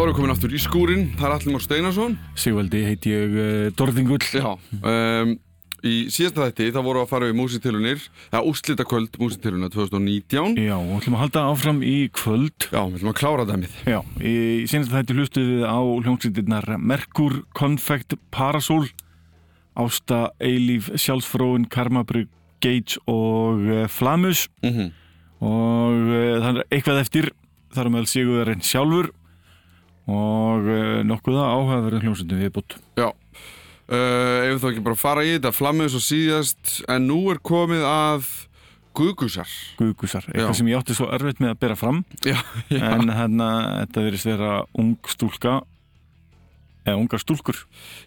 Þá erum við komin aftur í skúrin, það er Allimár Steinarsson. Sigvaldi heiti ég uh, Dorðingull. Já, um, í síðasta þætti þá voru að fara við músitilunir, eða úslita kvöld músitiluna 2019. Já, og ætlum að halda áfram í kvöld. Já, við ætlum að klára dæmið. Já, í síðasta þætti hlustuðum við á hljómsveitirnar Merkur, Confect, Parasol, Ásta, Eilíf, Sjálfsfróin, Karmabrygg, Gage og uh, Flamus. Mm -hmm. Og uh, það er eitthvað eftir, þar er meðal Sigurðarinn sjálfur og uh, nokkuða áhugaverðin hljómsveitum við bútt. Já, uh, ef þú ekki bara fara í þetta, flammið svo síðast, en nú er komið að Guðgusar. Guðgusar, eitthvað Já. sem ég átti svo erfitt með að bera fram. Já, já. en hérna, þetta verðist vera ung stúlka eða ungar stúlkur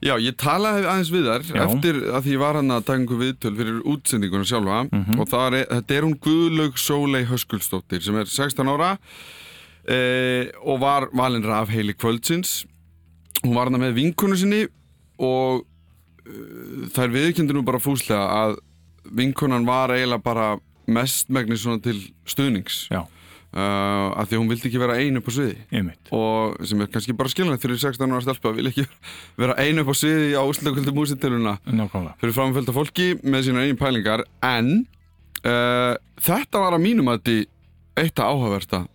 Já, ég talaði aðeins við þar eftir að því var hann að taka einhver viðtöl fyrir útsendinguna sjálfa Mhm. og það er, þetta er hún Guðlaug Sólei Höskuldsdóttir sem er 16 ára eh, og var valin raf heili kvöldsins. Hún var hann með vinkonu sinni og uh, þær viðkjöndir nú bara fúslega að vinkonan var eiginlega bara mestmegnis svona til stuðnings. Já. uh, að því að hún vildi ekki vera ein upp á sviði. Einmitt, og sem er kannski bara skiljanlegt fyrir 16 ára stelpa vil ekki vera einu upp á sviði á úslutakvöldu músitiluna fyrir framfölda fólki með sína eigin pælingar. En uh, þetta var að mínum að þetta eitt að áhugaversta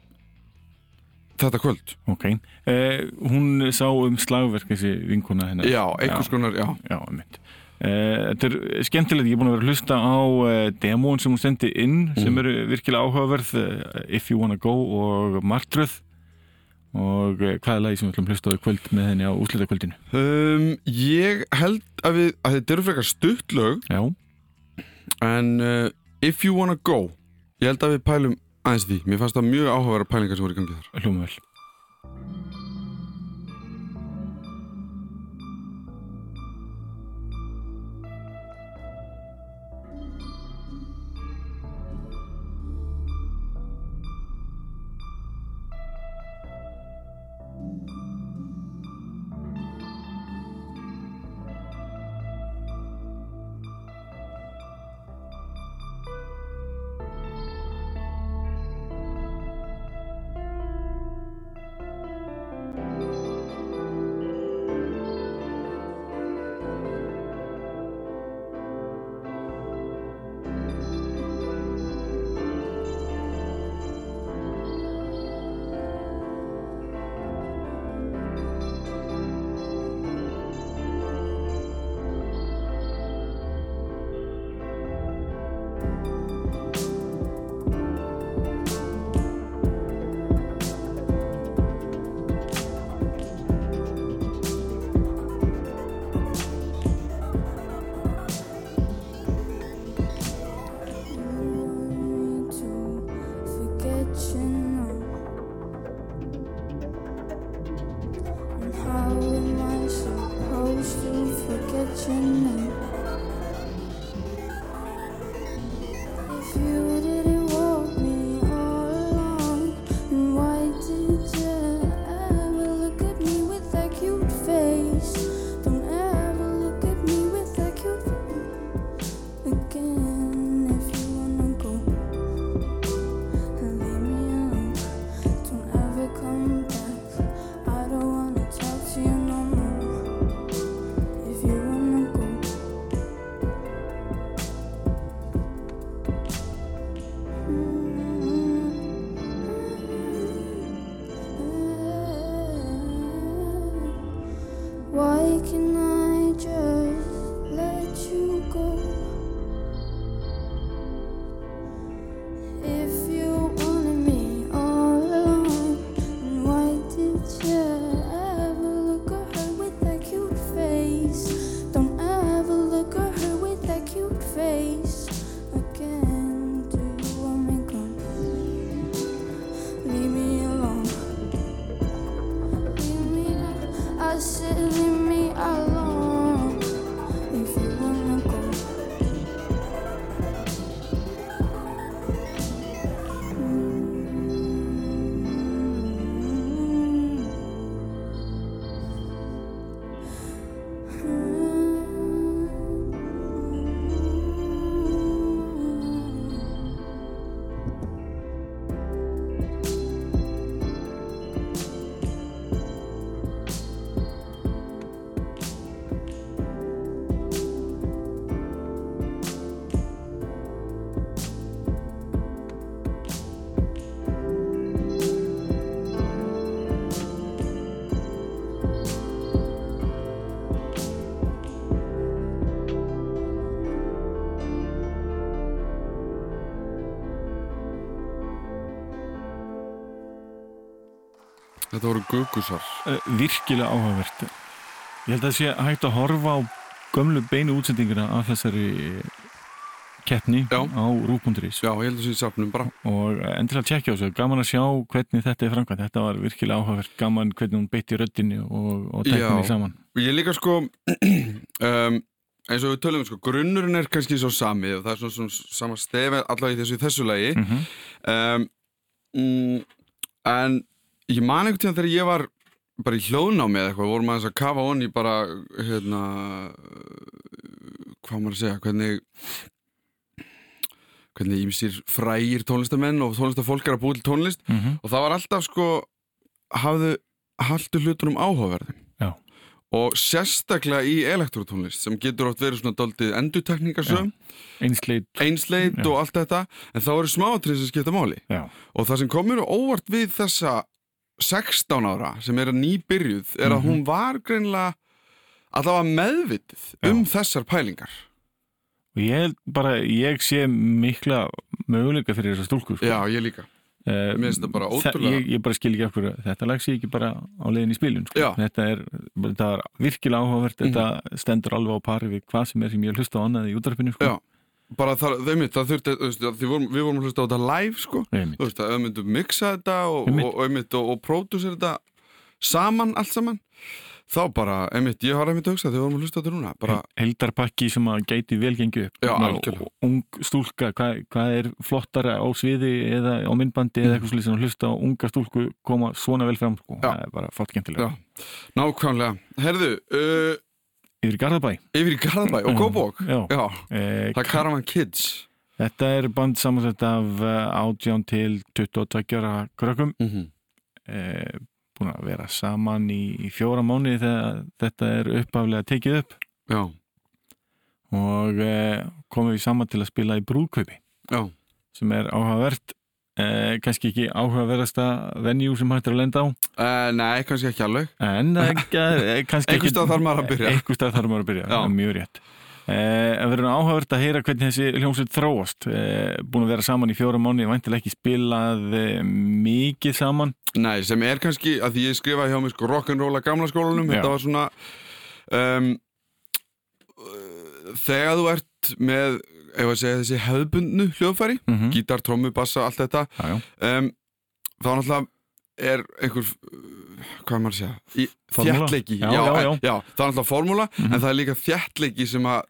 þetta kvöld. Ok, eh, hún sá um slagverk þessi vinkuna hennar. Já, einhvers konar, já, já, einmitt. Eh, þetta er skemmtilegt, ég er búin að vera að hlusta á eh, demón sem hún sendi inn sem Mm. eru virkilega áhugaverð eh, If You Wanna Go og Martröð. Og eh, hvað er lagi sem við ætlum að hlusta á í kvöld með henni á úslitakvöldinu um, ég held að við að þetta eru frekar stutt lög. Já, en uh, If You Wanna Go ég held að við pælum aðeins því. Mér fannst það mjög áhugaverða pælingar sem voru í gangi þar. Hljóma Þetta voru gugusar uh, virkilega áhugavert. Ég held að það sé hægt að horfa á gömlu beinu útsendinguna af þessari keppni Já. á rúbundurís Já, ég held að það sé safnum bara. Og endilega tjekkja á þessu, gaman að sjá hvernig þetta er framkvæmt, þetta var virkilega áhugavert. Gaman hvernig hún beitti röddinni og, og tekninni Já. saman. Ég líka sko um, eins og við tölum sko, grunnurinn er kannski svo sami og það er svona, svona sama stefi allavega í þessu þessu lagi. Mm -hmm. um, en ég man einhvern tíðan þegar ég var bara í hljóðnámi eða eitthvað, vorum aðeins að kafa onni bara, hérna hvað maður að segja, hvernig hvernig ímsýr frægir tónlistamenn og tónlistafólk er að búið til tónlist og það var alltaf sko hafðu haldu hlutunum áhugaverðum. Já. og sérstaklega í elektrotónlist sem getur oft verið svona doldið endutekningarsum einsleit. Einsleit og allt þetta en þá eru smáatrið sem skipta máli. Já. og það sem komur óvart við þessa 16 ára sem er að nýbyrjuð er að Mhm. hún var greinlega allavega meðvitið Já. um þessar pælingar og ég held bara, ég sé mikla möguleika fyrir þessa stúlku sko. Já, ég líka Eh, Mér finnst það bara þe- ótrúlega- ég, ég bara skil ekki okkur þetta lag sé ekki bara á leiðin í spilun sko. Já. þetta er, þetta er virkilega áhugavert Mhm. þetta stendur alveg á pari við hvað sem er sem ég hlusta á annað í útarpinu sko. Já, bara það, einmitt, það þurfti, vorum, við vorum að hlusta á þetta live sko. Veist, að myndum mixa þetta og, Einmitt. og, og, og, og pródusera þetta saman, allt saman. Þá bara, einmitt, ég har einmitt að hugsa þegar við vorum að hlusta á þetta núna, bara, heldarpakki sem að gæti vel gengi upp. Já, og ung stúlka, hvað, hvað er flottara á sviði eða á myndbandi eða eitthvað svolítið sem að hlusta á unga stúlku koma svona vel fram sko. Það er bara Já. nákvæmlega. Herðu, uh, yfir í Garðabæ. Yfir í Garðabæ og. Kópavók Já. Já, eh, það er Caravan Kids. Þetta er band samansett af eh, 18 til 22 ára krökkum. Mm -hmm. eh, búin að vera saman í, í fjóra mánuði þegar þetta er uppaflega tekið upp. Já, og eh, komum við saman til að spila í brúðkaupi. Já, sem er áhugavert eh, kannski ekki áhugaverðasta venjú sem hægt er að lenda á? Uh, nei, kannski ekki alveg. En eh, eh, kannski Einhvers staðar þarf maður að byrja. stað þarf maður að byrja, það er mjög rétt. Eh, en verður áhugavert að heyra hvernig þessi hljómsveit þróast. Eh, búin að vera saman í fjóra mánu væntilega ekki spilað eh, mikið saman. Nei, sem er kannski, að því ég skrifaði hjá mig sko rock'n'roll að gamla skólanum, þetta var svona um, þegar þú ert með, ef að segja þessi hefðbundnu hljóðfæri, mm -hmm. gítar, trommu, bassa, allt þetta um, þá náttúrulega er einhver hvað maður að segja já. það er náttúrulega formúla Mhm. en það er líka þjættleiki sem að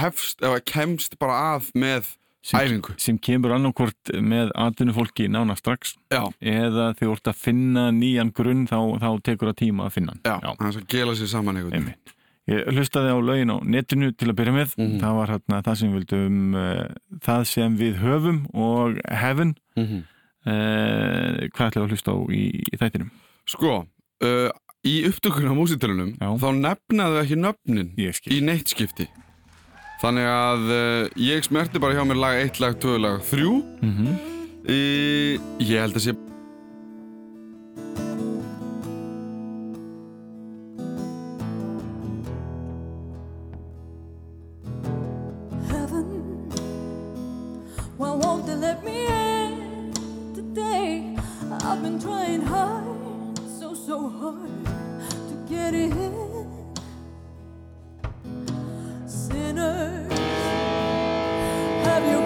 hefst, eða kemst bara að með sem, sem kemur annarkvort með atvinnufólki nána strax já, eða þið vort að finna nýjan grunn þá, þá tekur það tíma að finna hann. já, þannig að gela sér saman Einmitt. Ég hlustaði á lögin á netinu til að byrja með. Mhm. Það var hérna það sem við vildum, uh, það sem við höfum og heaven. Mhm. Uh, hvað ætlaðu að hlusta á í, í þættinum? Sko, uh, í upptökun á músitilunum Já. þá nefnaðu ekki nöfnin Ég skil. í neitt skipti Þannig að uh, ég smerti bara hjá mér lag 1, lag 2, lag 3 Mm -hmm. Ég held að sé I've been trying hard, so, so hard to get in. Sinners, have you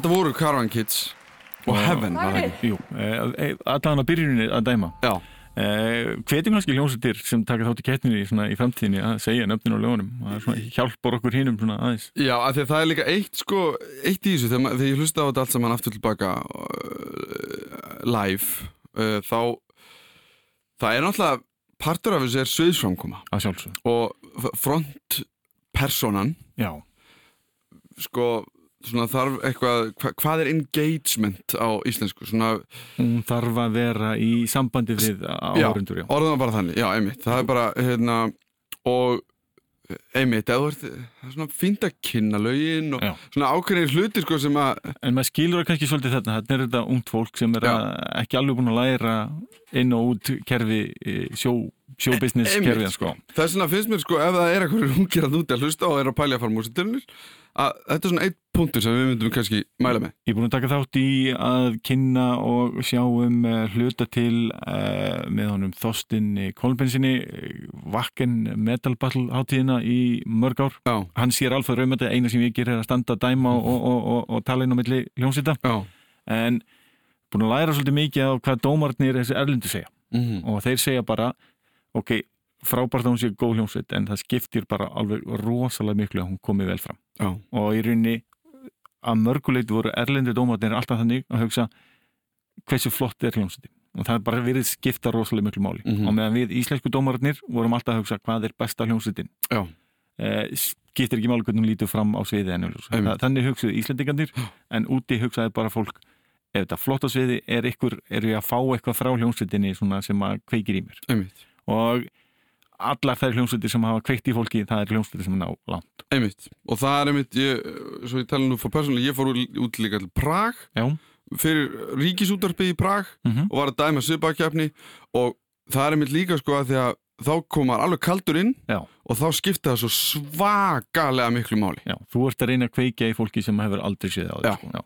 þetta voru Caravan Kids. Og Heaven var það ekki? Jú, eh, allan á byrjuninni að dæma. Já, eh, Hvetjum kannski hljómsveitir sem taka þátt í kettninni svona í framtíðinni að segja nöfnin og lögunum. Er hjálpar okkur hinum svona aðeins. Já af því að það er líka eitt sko eitt í þessu, þegar, þegar ég hlusta á þetta allt saman aftur tilbaka uh, live uh, þá það er náttúrulega partur af þessu er sviðsframkoma. Að sjálfsög og frontpersonan Já, sko svona þarf eitthvað, hva, hvað er engagement á íslensku, svona hún þarf að vera í sambandi við áhörundur já. orðum það bara þannig, já, einmitt það er bara, hérna og einmitt, eða þú ert er svona fínt að kynna lögin og Já. svona ákveðnir hluti, sko, sem að En maður skilur það kannski svolítið þetta þetta er þetta ungt fólk sem er Já. ekki alveg búin að læra inn og út kerfi eh, sjó, Einmitt, kerfið sko. þess vegna finnst mér, sko, ef það er eitthvað ungir að úti að hlusta og er að pælja að fara músitilnir að þetta er svona eitt punktur sem við myndum kannski mæla með Ég er búin að taka þátt í að kynna og sjá um uh, hluta til uh, með honum Þostin Kolbensinni Vakken Metal Battle hátíðina í mörg ár. já, Hann sér alveg raum þetta, eina sem ég ger er að standa að dæma og, og, og, og, tala inn á milli hljómsýta. En búin að læra svolítið mikið á hvað dómarnir þessi erlendu segja. mm Og þeir segja bara, ok, frábært að hún sé góð hljómsveit en það skiptir bara alveg rosalega miklu að hún komi vel fram. Já, og í rauninni að mörguleit voru erlendi dómarnir alltaf þannig að hugsa hversu flott er hljómsveitin? Og það er bara verið skipta rosalega miklu máli. Mhm. og meðan við íslensku dómarnir vorum alltaf að hugsa hvað er besta hljómsveitin? Eh, skiptir ekki máli hvernig hún lítur fram á sviði en þannig hugsaðu íslendingarnir en úti hugsaði bara fólk ef þetta flott á sviði er ykkur er ég að fá eitthvað frá hljómsveitinni sem að kveikir í mér? Einmitt og allar þær hljómsveitir sem hafa kveikt í fólki það er hljómsveitir sem ná langt. Einmitt, og það er einmitt, ég, svo ég tala nú fyrir persónulega, ég fór út- líka til Prag Já, fyrir ríkisútarpið í Prag mm og var að dæma svipakefni og það er einmitt líka sko að því að þá komar alveg kaldur inn já, og þá skipta það svo svakalega miklu máli. já þú ert að reyna að kveikja í fólki sem hefur aldrei séð á því sko.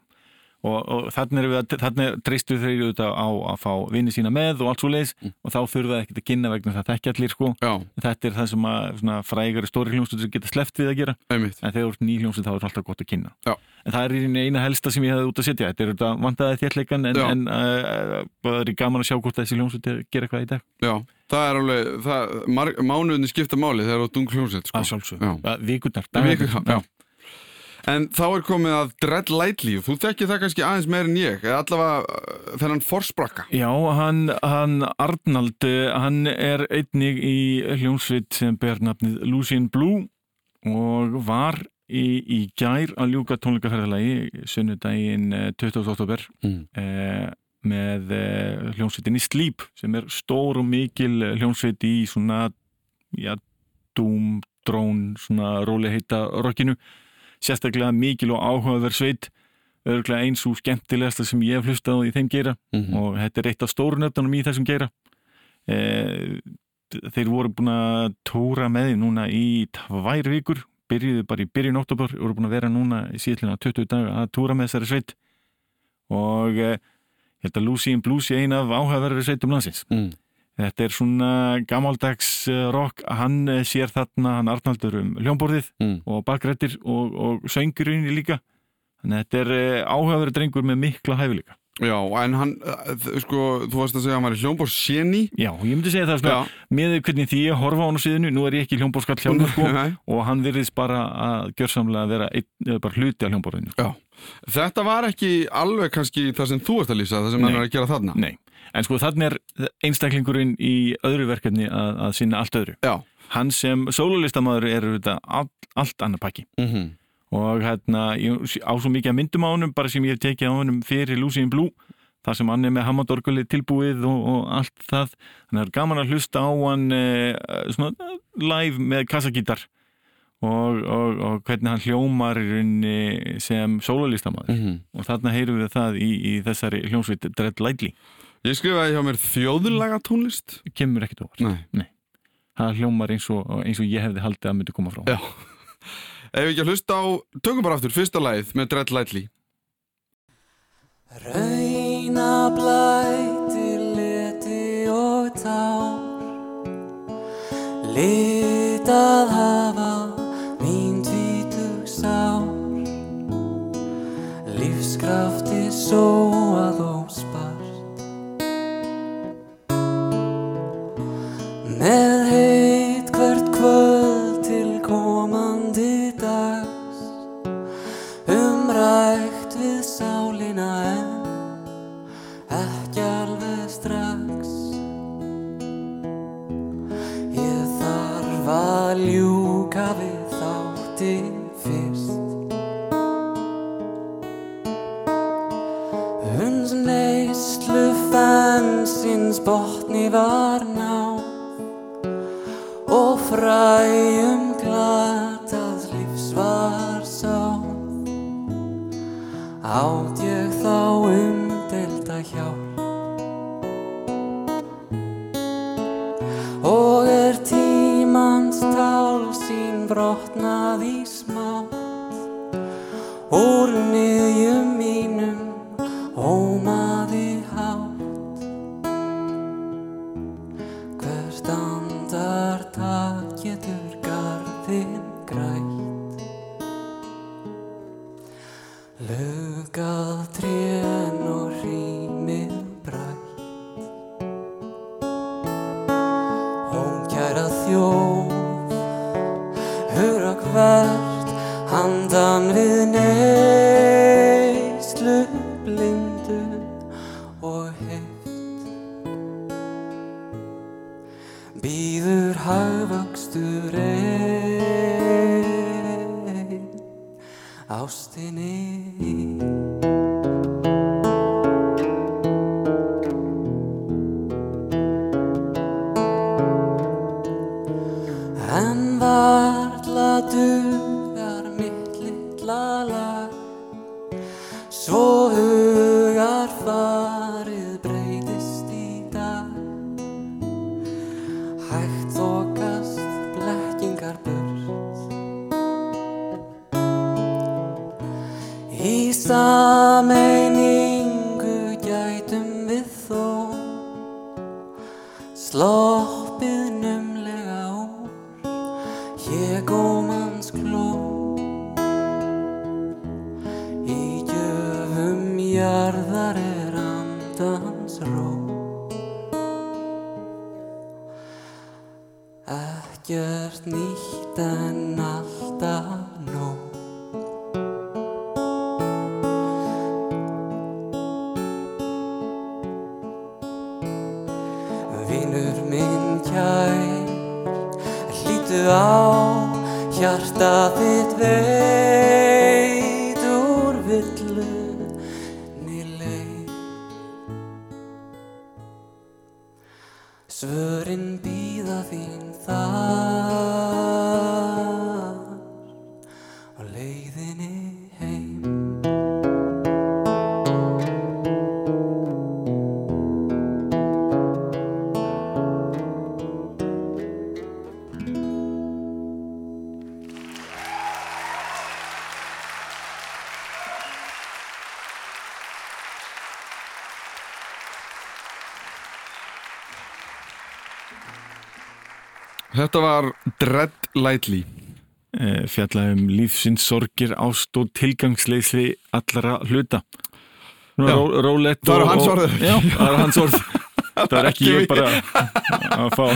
Og, og þannig treystur þeir auðvitað á að fá vinni sína með og allt svo leiðis Mm. og þá þurfa það ekkert að kynna vegna það þekki allir sko. Já, þetta er það sem að frægari stóri hljómsveitur geta sleppt við að gera. Einmitt. en þegar þú ert ný hljómsveit þá er alltaf gott að kynna. Já. en það er eina helsta sem ég hefði út að setja. Þetta er þetta vandaði þéttleikan en, en uh, það er gaman að sjá hvort þessi hljómsveit gera eitthvað í dag. Já, það er alveg, mánuðinni skipta máli þegar þú ert ung hljómsveit sko. vikurnar. En þá er komið að Dread Lightly og þú þekkir það kannski aðeins meir en ég eða allavega uh, þennan forsprakka. Já, hann, hann Arnald, eh, hann er einnig í hljómsveit sem ber nafnið Lucian Blue og var í, í gær að ljúka tónleikaferðalagi sunnudaginn eh, 20. oktober Mm. eh, með eh, hljómsveitinni Sleep sem er stór og mikil hljómsveit í svona ja, doom, drón, svona róli heita rockinu sérstaklega mikil og áhugaverð sveit. Örgulega eins og skemmtilegasta sem ég hef hlustað í þeim geira. Mm. og þetta er eitt af stórnöfnunum í þessum geira. E, þeir voru búin að tóra með því núna í tvær vikur. Byrjuðu bara í byrjun oktober voru búin að vera núna í síðlina 20 daga að tóra með þessari sveit. Og e, ég held að Lucy in Blues er eina af áhugaverðari sveitum landsins. Mm. Þetta er svona gamaldags eh, rock hann eh, sér þarna hann Arnaldur um hljómborðið Mm. og bakrættir og, og söngurinn líka þannig að þetta er eh, áhugaverður drengur með mikla hæfileika Já, en hann, sko, þú varst að segja að hann var í hljómbór séni. Já, ég myndi segja það svona, með hvernig því ég horfa á hann síðinu, nú er ég ekki hljómborskall hjálmur sko, og hann virðist bara að gjörsamlega vera eða bara hluti af hljómborðinu. Já. Þetta var ekki alveg kannski það sem þú ert að lýsa, það sem hann Nei. er að gera þarna. Nei, en sko þannig er einstaklingurinn í öðru verkefni að, að sinna allt öðru. Já. Hann sem sólulistamæður er þetta all, allt annar pakki Mm og hérna, á svo mikið að myndum á honum bara sem ég hef tekið á honum fyrir Lucy in Blue þar sem hann er með Hammondorguli tilbúið og, og allt það þannig að það er gaman að hlusta á hann eh, svona live með kassagítar og, og, og hvernig hann hljómar í rauninni sem sólalistamaður -hmm. og þarna heyrum við það í, í þessari hljómsveit Dread Lightly Ég skrifaði hjá mér þjóðlaga tónlist Kemur ekkert óvart. Nei. Nei. Það hljómar eins og, eins og ég hefði haldið að myndi koma frá. Já. Ef ekki að hlusta á, tökum bara aftur Fyrsta læð með Dread Lightly. Rauna blæti leti og tár. Litað hafa mín tvítug sár. Lífskrafti sóað og spil Með heit hvert kvöld til komandi dags. Umrækt við sálina en ekki alveg strax. Ég þarf að ljúka við þáttinn fyrst. Hunds neyslu fensins botni var og fræjum glatað lífs var sáð átt ég þá umdelda hjálp og er tímans tál sín brotnað í smátt úr miðjum mínum ómaði hátt. Hvert andartak getur Svuren Lightly. Eh, fjalla um lífsins sorgir, ást og tilgangsleysli allra hluta. Ró, rólegt Það eru og- hans og- orð. Já, það er hans orð. Það er ekki ég bara að fá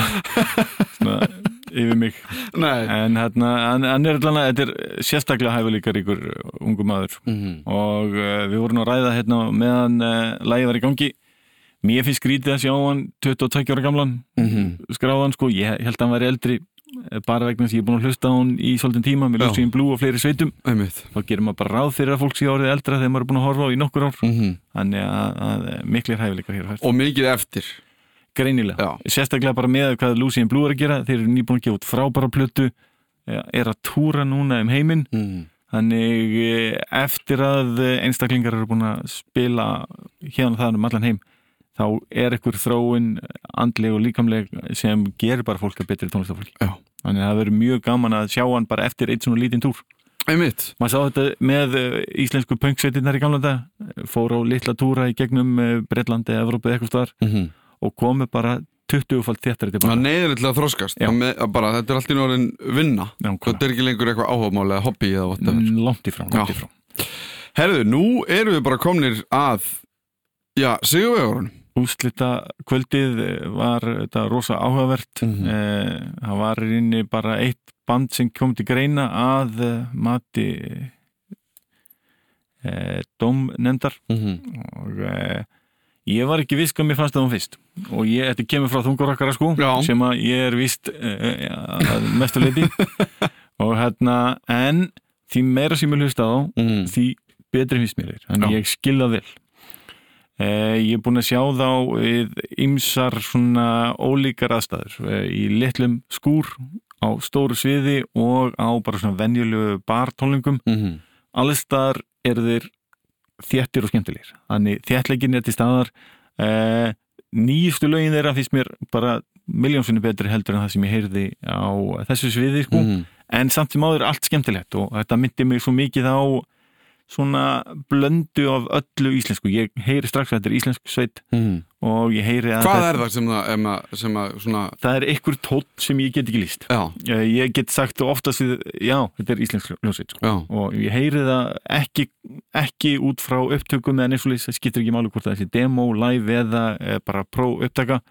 svona, yfir mig. Nei. En hérna, hann, er allan að þetta er sérstaklega hæfuleikaríkur ungu maður. Mhm. og uh, við vorum að ræða hérna meðan uh, lægi var í gangi. Mér finnst skrítið að sjá hann 22 ára gamlan Mhm. skráðan sko, ég held að hann væri eldri bara vegna þess að ég er búin að hlusta á hann í svolítinn tíma með. Lucy in Blue og fleiri sveitum Einmitt þá gerir maður bara ráð fyrir að fólk sé orðið eldra þegar maður er búin að horfa á í nokkur ár Mhm. þannig að, að miklir hæfileikar hér Og mikið eftir greinilega, Já. sérstaklega bara með hvað Lucy in Blue er að gera, þeir eru nýbúin að gefa út frábæra plötu, eh, er að túra núna um heiminn, Mhm. þannig eh, eftir að eh, einstaklingar eru búin að spila hérna það um allan heim þá er ekkur þróin andleg og líkamleg sem gerir bara fólk að betri tónlistafólki Já. Þannig að það verður mjög gaman að sjá hann bara eftir eitt svona lítinn túr Einmitt maður sá þetta með eh, íslensku punksveitinnar í gamla dag fór á litla túra í gegnum Breitlandi, Evrópu eitthvað staðar Mhm. og komu bara 20 falt þéttari Það Já. Það með, bara, Þetta er allt í norðin vinna. Þetta er ekki lengur eitthvað áhugamál eða hobby eða whatever Mm, langt í frá, Já. í frá. Herðu, nú erum við bara komnir að Já, Sigurvegurinn úslita kvöldið var þetta rosa áhugavert Mhm. eh, það var inni bara eitt band sem kom til greina að eh, mati eh, dómnefndar og eh, ég var ekki viss hvað mér fannst það um fyrst og ég, þetta kemur frá þungarokkara sko Já. sem að ég er vist eh, að mestu leiti og hérna en því meira sem ég hlusta á mm. því betri finnst mér þeir þannig Já. ég skil það vel eh, ég er búin að sjá þá við ymsar svona ólíkar aðstæður eh, í litlum skúr á stóru sviði og á bara svona venjulegu bartónlingum Mm. alls þar eru þeir þéttir og skemmtilegir þannig þéttleikin er til staðar eh, nýjustu lögin þeirra finnst mér bara miljónsunni betri heldur en það sem ég heyrði á þessu sviði sko Mm. en samt sem áður er allt skemmtilegt og þetta myndi mig svo mikið á svona blöndu af öllu íslensku. Ég heyri strax að þetta er íslensk sveit Mm. og ég heyri að Hvað er það sem það, em að, sem að svona það er einhver tótt sem ég get ekki líst Já, Eh, ég get sagt oftast við, já, þetta er íslensk hljómsveit sko. og ég heyri það ekki, ekki út frá upptökum eða lýs, það skiptir ekki máli hvort það er þessi demo, live eða eh, bara pró upptaka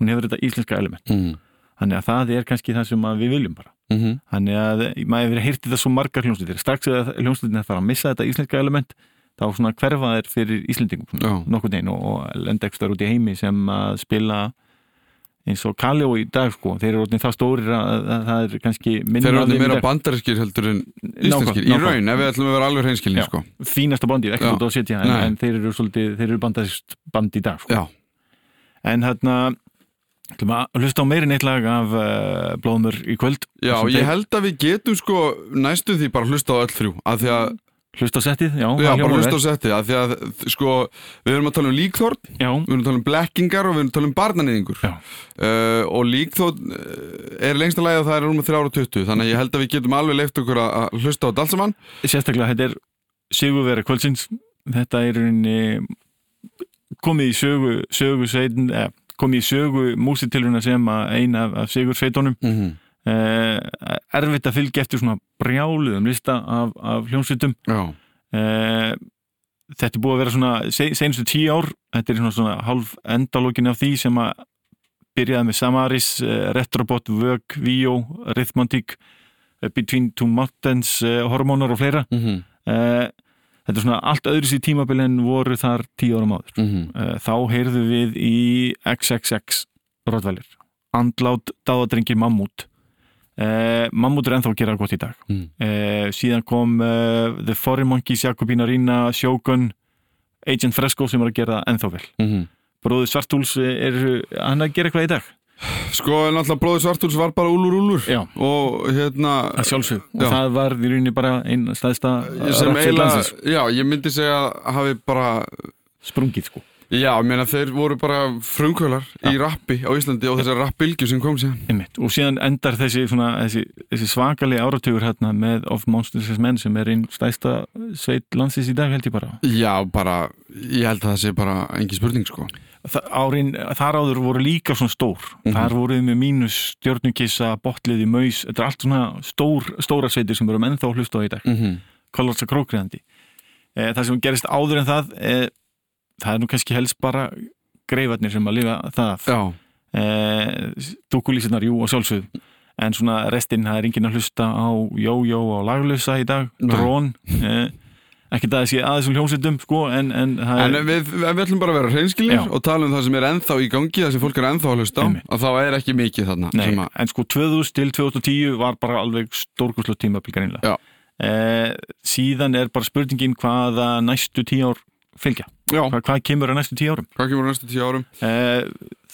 hún hefur þetta íslenska element. Mm. þannig að það er kannski það sem að við viljum bara Mm -hmm. þannig að maður hefur heyrti það svo margar hljómsveitir strax eða hljómsveitin er fara að missa þetta íslenska element þá svona hverfa þær fyrir Íslendingum Já. nokkuð neginn og, ekstra út í heimi sem að spila eins og Kaljó í dag sko þeir eru orðin það stórir að, að það er kannski Þeir eru í meira dag. bandarískir heldur en íslenskir Í raun, ef við ætlum að vera alveg hreinskilni Já. sko. fínasta bandið, ekki út á að setja en, þeir eru eru bandast band í dag sko. En hérna að hlusta á meiri neitt lag af uh, Blóðmur í kvöld já ég þeir- held að við getum sko næstu því bara hlusta á öll þrjú að, hlusta á settið, já, já, bara hlusta á vel. setti af því að sko, við erum að tala um líkþórn já, við erum að tala um blekkingar og við erum að tala um barnanýðingur Já. uh, og líkþórn uh, er lengsta lagi að það er rúm með 3 ára 20 þannig að ég held að við getum alveg leift okkur að, að hlusta á þetta allt saman. Sérstaklega þetta er Sigurveri kvöldsins. Þetta er rauninni komið í sögu, sögu sveitin, eh, komið í sögu músitilruna sem að eina af, af Sigur sveitunum mm -hmm. eh, erfitt að fylgja eftir svona brjáluðum lista af, af hljómsveitum. Eh, þetta er búið að vera svona se, senustu tíu ár, þetta er svona, svona hálf endalókin af því sem að byrjaði með Samaris, eh, Retrobot, Vög, Víó, Rhythmantik eh, Between Two Mountains, eh, Hormónar og fleira. Mm -hmm. Eh, þetta er svona allt öðru sér tímabil en voru þar tíu árum áður. Mm Eh, þá heyrðu við í XXX Rottweiler. Andlát dáðadrengi Mammut uh, Mammut er ennþá að gera gott í dag. Mm. uh, síðan kom uh, The Foreign Monkeys, Jakobína Rína Shogun, Agent Fresco sem er að gera ennþá vel. Mhm. Bróður Svartúls er hann að gera eitthvað í dag Sko, náttúrulega bróður Svartúls var bara úlur úlur Já. og hérna að sjálfsög og það var í rauninni bara einn eiginlega, landsins. já, ég myndi segja að hafi bara sprungið sko. Já, ég meina þeir voru bara frumkvölar í rappi á Íslandi og þessar rappbylgju sem kom síðan. Einmitt. og síðan endar þessi, svona, þessi, þessi svakalega áratugur hérna með Of Monsters as Men sem er einn stæsta sveit landsins í dag held ég bara. Já, bara, ég held að það sé bara engin spurning, sko árin, þar áður voru líka svona stór. Mhm. þar voru við með mínus, stjörnukissa, botliði, maus þetta er allt svona stór, stóra sveitir sem við erum ennþá hlusta á í dag. Mm -hmm. Kollarsa krókriðandi e, það sem gerist áður en það e, það er nú kannski helst bara greifarnir sem að lifa það. E, dúkulísinar, jú og sjálfsögð en svona restinn, það er enginn að hlusta á jójó og laglösa í dag. Drón ekki það að sé aðeins um hljómsveitum sko, en, en en er við, við ætlum bara að vera hreinskilir og tala um það sem er ennþá í gangi það sem fólk er ennþá að hlusta á að þá er ekki mikið þarna Nei, að, en sko 2000 til 2010 var bara alveg stórkurslu tímabil greinlega Já. e, síðan er bara spurningin hvaða næstu tíu ár fylgja Hva, hvað kemur á næstu tíu árum hvað kemur á næstu tíu árum? e,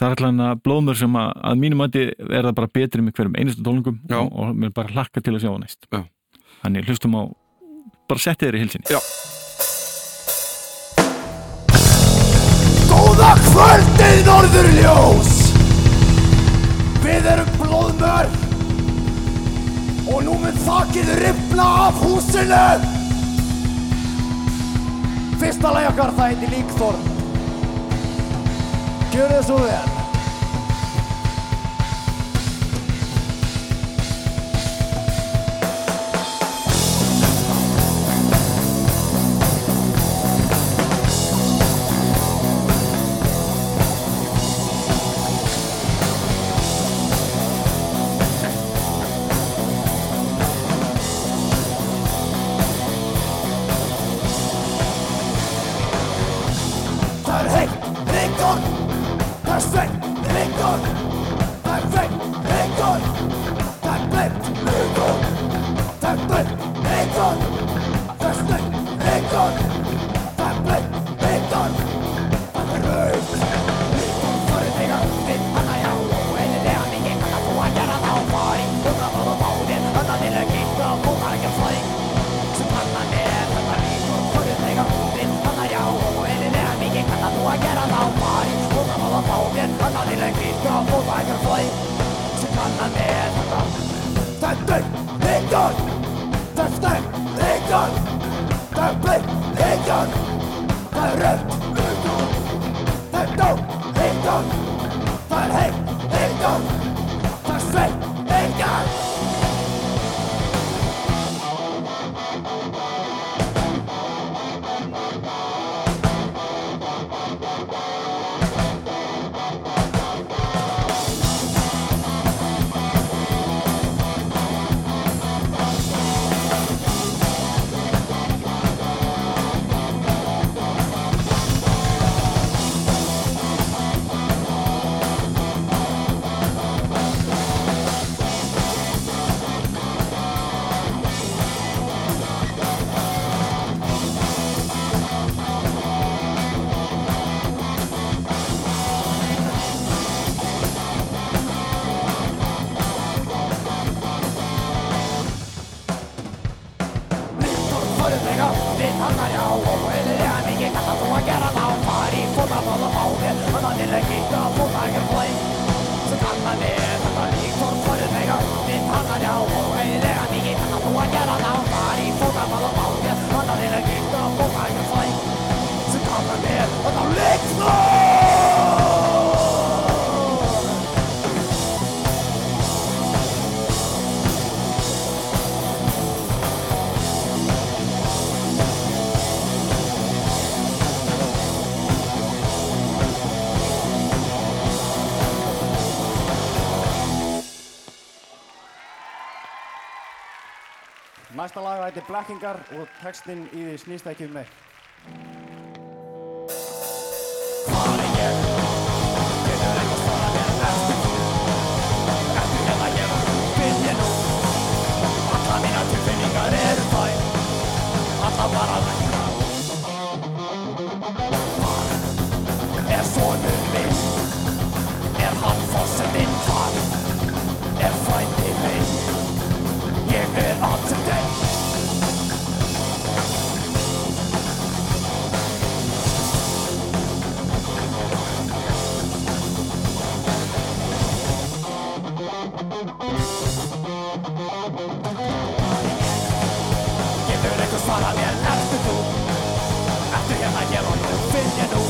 það er allan að blóðmör sem að, að mínum mæti er það bara betri með hverjum einustu tólingum Já. og, og mér bara hlakka til að sjá það næst Já. þannig hlustum á bara setti þeir í hilsinni Já. Góða kvöldið norðurljós! Við erum blóðmör Og nú mun þakkið ripna af húsinu. Fyrsta lagi okkar það heiti Líkþorn. Gjör þið svo vel Blind Viktor Það er Rönt Viktor Það er Dó Viktor Það er Heim Viktor Það er Svein Viktor Næsta lag heitir Blekkingar og textinn í því snýst ekki um mig. Er Getur einhver svarað mér? Ertu þú? Ertu hérna? Hér og nú finn ég nú.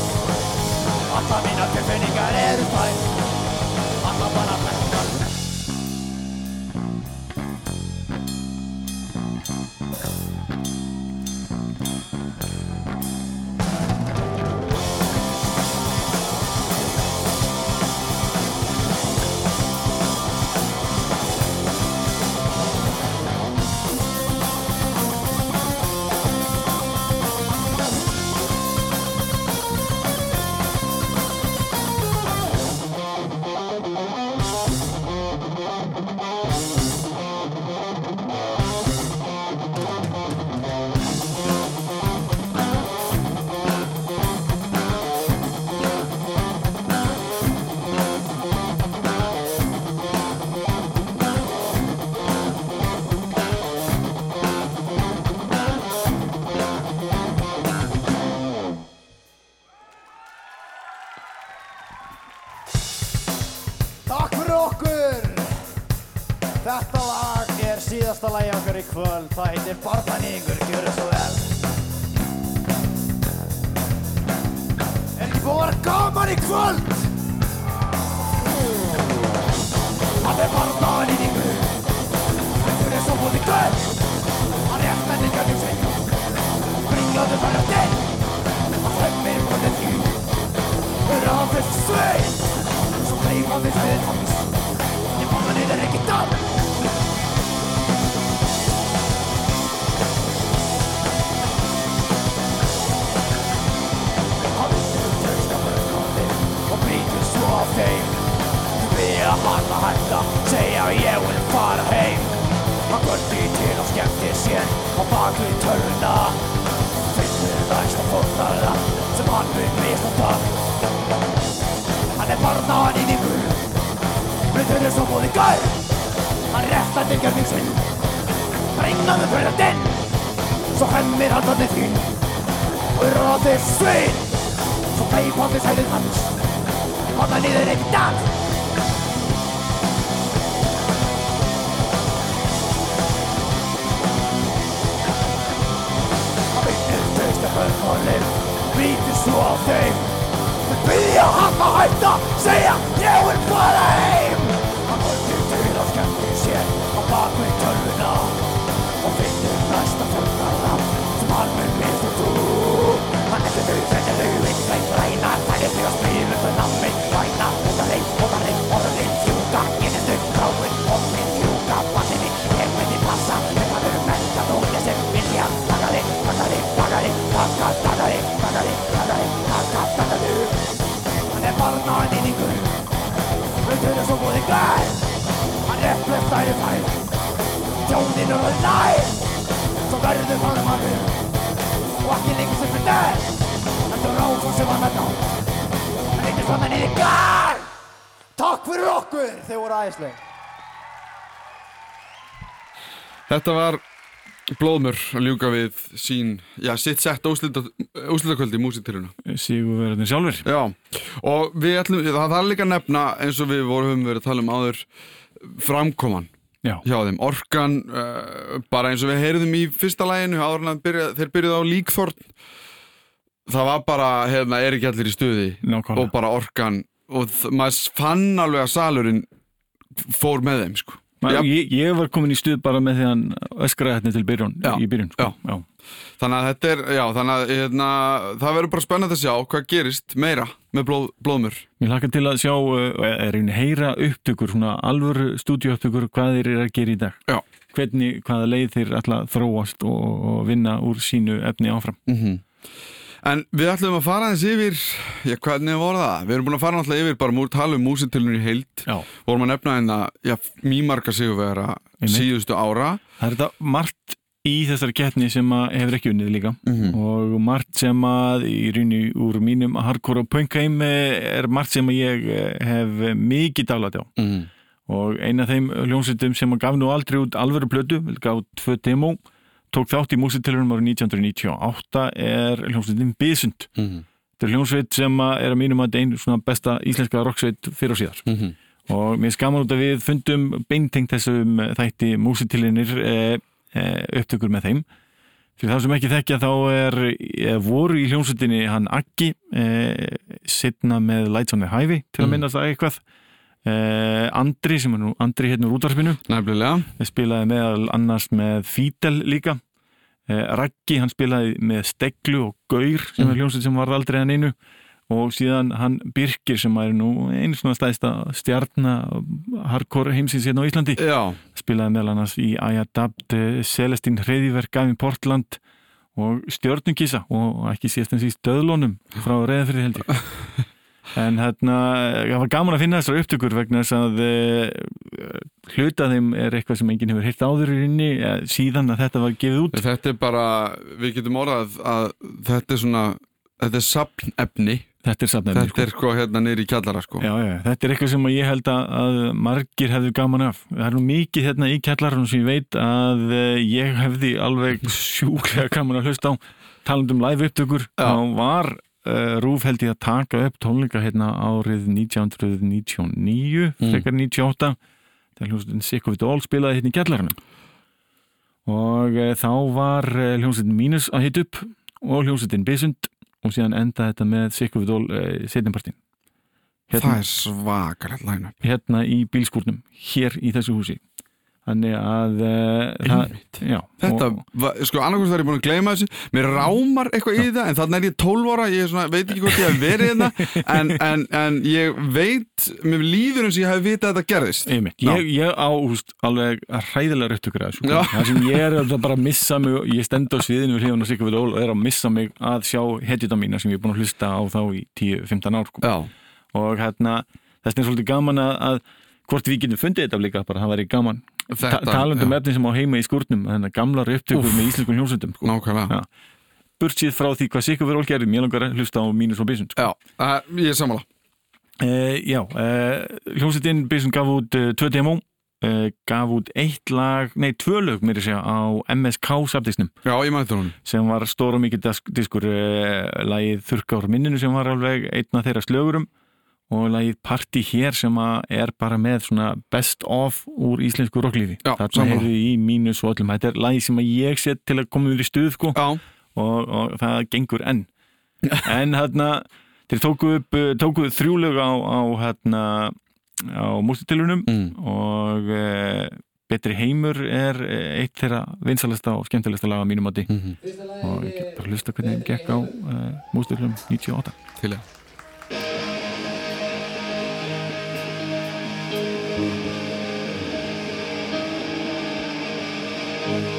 Alla mína tilfinningar eru þær Alla bara blekkingar okkar í kvöld. Það heitir Barnaníkur, gjör það svo vel. Er ekki búið að vera gaman í kvöld? Hann er barnaníkur. Þetta er svo búið í kvöld. Hann er eftir menningarnir sig Bringaðu bara til. Hann höfðir på det ljud Hur han försvinn Så drev han vid stöd hans Det þeim Við að manna hætta, segja ég vil fara heim. Hann göldi til og skemmti sér á bakið töluna Finnur næsta fórnara sem hann vil misnota Hann er barnaðan í nýgur Brutur er svo búið gær. Hann réttar til gjörningsinn Regnaðu fyrir þinn. Svo hemmir hann þannig þín. Og ráðir svinn Svo beif hann við sælið hans hann er niður einn dag Vinnur treysta börnmálið Vítur svo á þeim Þau byrja hann að hætta Segja ég vil fara heim Hann horfir til að skemmti sér Á bakvið tölvuna Og Er er ná Hann er svona niður gær Takk fyrir okkur, þið voru æðisleg Þetta var Blóðmur að ljúka við sín, já, sitt sett úslitakvöldi í músitiluna. Sigurverðin sjálfur Já, og við ætlum, það þarf líka nefna eins og við vorum verið að tala um áður framkoman Já, hjá þeim, orkan uh, bara eins og við heyrðum í fyrsta læginu áður en þeir byrjuðu á líkþorn það var bara, hérna, er ekki allir í stuði nákvæmlega og bara orkan og maður fann alveg að salurinn fór með þeim, sko Ma, Já. ég, ég var komin í stuð bara með því hann öskraði hérna til byrjun, Já, í byrjun sko. já. Þannig að þetta er, já, þannig að hérna, það verður bara spennandi að sjá hvað gerist meira með blóð, blóðmur. Mér hlakka til að sjá, uh, er einu heyra upptökur, svona alvöru stúdíuupptökur, hvað þeir eru að gera í dag. Já. Hvernig, hvaða leið þeir alltaf þróast og, og vinna úr sínu efni áfram. Mm En við ætlum að fara aðeins yfir, já, hvernig voru það? Við erum búin að fara náttúrulega yfir bara múr tala um músitilunni í heild. Já. Vorum að nefna hérna, já, mýmarka sigurvegara Einmitt. síðustu ára. Það er þetta margt í þessari keppni sem að hefur ekki unnið líka Mhm. og margt sem að í rauninni úr mínum hardcore og punkheim er margt sem að ég eh, hef mikið dálæti á. Mm. og eina af þeim hljómsveitum sem gaf nú aldrei út alvöru plötu, gaf tvö demo tók þátt í músitilunum árið 1998 er hljómsveitin Bysund Mm. þetta er hljómsveit sem er að mínum að einu svona besta íslenska rocksveit fyrir og síðar Mm. og mér skaman út að við fundum beintengt þessum þætti músitilinir e, e, upptökur með þeim fyrir það sem ekki þekkja þá er e, voru í hljómsveitinni hann Aggi setna með Lights on the Highway til að Mm. minnast það eitthvað e, Andri sem er nú Andri hérna úr útvarpinu. Nefnilega. spilaði meðal annars með Fidel líka. E, Raggi hann spilaði með Steglu og Gaur sem er hljómsveit sem var aldrei hann einu. Og síðan hann Birkir sem er nú einu svona stæðsta stjarna hardcore heimsins hérna á Íslandi. Já, spilaði meðal annars í Ayadapt Celestin Hreiðiverk Gavin Portland og Stjörnungísa og ekki síðast en síst Döðlónum frá Reyðafyrði held ég en hérna, það var gaman að finna þessar upptökur vegna þess að e, hluta þeim er eitthvað sem enginn hefur heyrt áður í rinni síðan að þetta var gefið út þetta er bara, við getum orðað að þetta er svona, þetta er sapnefni. þetta er safnæmi Þetta er sko hérna niður í kjallara sko. Já, já, þetta er eitthvað sem ég held að, að margir hefðu gaman af. Það er nú mikið hérna í kjallarinn sem ég veit að eh, ég hefði alveg sjúklega gaman að hlusta á talandum live upptökur. Þá var uh, Rúf held ég að taka upp tónleika hérna árið 1999, Mm. frekar 98 þegar hljómsveitin Sick of It All spilaði hérna í kjallarinn. Og uh, þá var uh, hljómsveitin Mínus að hita upp og hljómsveitin Bisund og síðan enda þetta með Sick of It All setjumpartin. Það er line-up. hérna í bílskúrnum hér í þessu húsi þannig að uh, það, Einmitt. já, Þetta, og, sko, annarkvæmst er ég búin að gleyma þessu. Mér rámar eitthvað í það En þannig er ég 12 ára Ég er svona, veit ekki hvort ég hef verið hérna en, en, en ég veit Mér líður eins og ég hef vitað að þetta gerðist. Ég, ég á úst, alveg hræðilega upptökur að þessu Já. það sem ég er að bara að missa mig ég stend á sviðinu við hljóðan og sikka við ól og er að missa mig að sjá hetjuta mína sem ég er búin að hlusta á þá í 10-15 ár sko. Og hérna, þess svolítið gaman að, að hvort við getum fundið þetta líka bara, það væri gaman Ta þetta talandi um já, efni sem á heima í að gamlar upptökur Úff. með íslenskum hljómsveitum sko. Nákvæmlega Já. burtsið frá því hvað Sigur Veról gerði mér langar að hlusta á mínus og bysund sko. Já, uh, ég er sammála uh, Já, uh, hljómsveitin bysund gaf út tvö demo gaf út eitt lag, nei tvö lög mér að segja á MSK safdisnum Já, ég mætti hún sem var stór og mikið disk- diskur lagið Þurrkár minninu sem var alveg einna þeirra slögurum og lagið Party hér sem að er bara með svona best of úr íslensku rocklífi. Þarna sammála. heyrðu í mínus og öllum. Þetta er lagið sem að ég set til að koma yfir í stuð sko, og, og það gengur enn. En hérna þeir tóku upp, uh, tóku þrjú lög á, á hérna á músitilunum mm. og uh, Betri heimur er eh, eitt þeirra vinsalasta og skemmtilegsta laga mínum átti Mm og ég get bara hlusta hvernig þeim gekk á uh, mústilum 98 til ég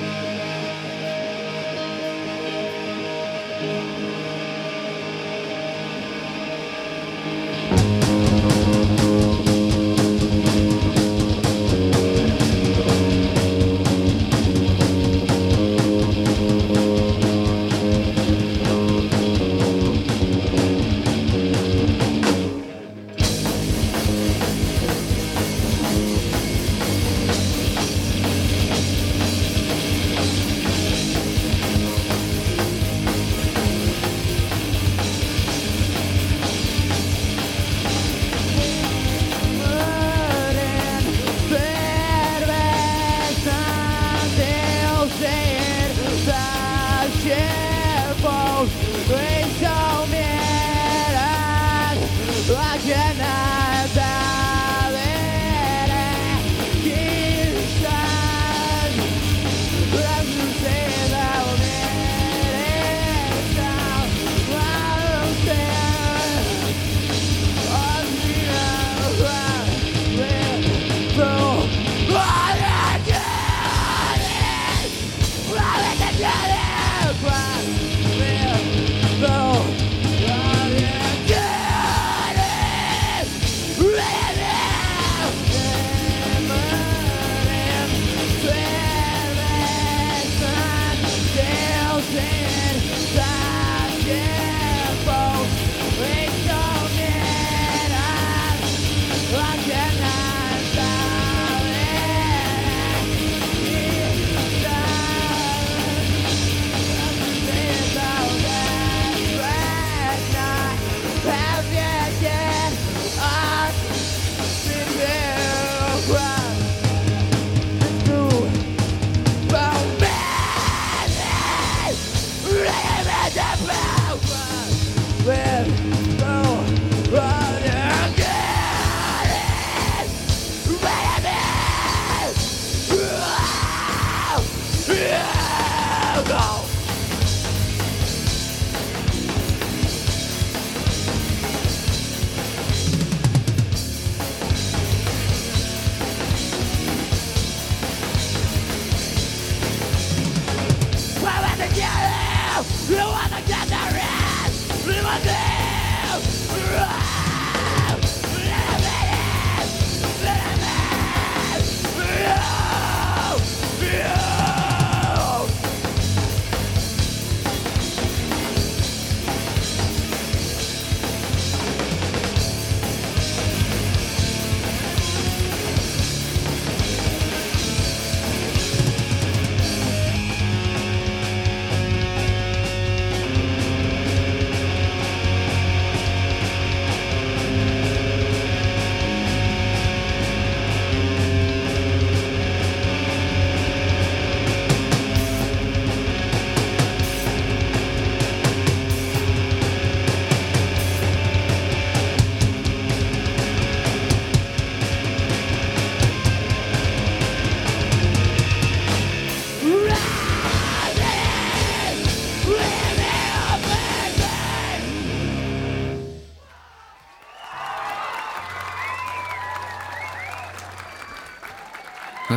Ah!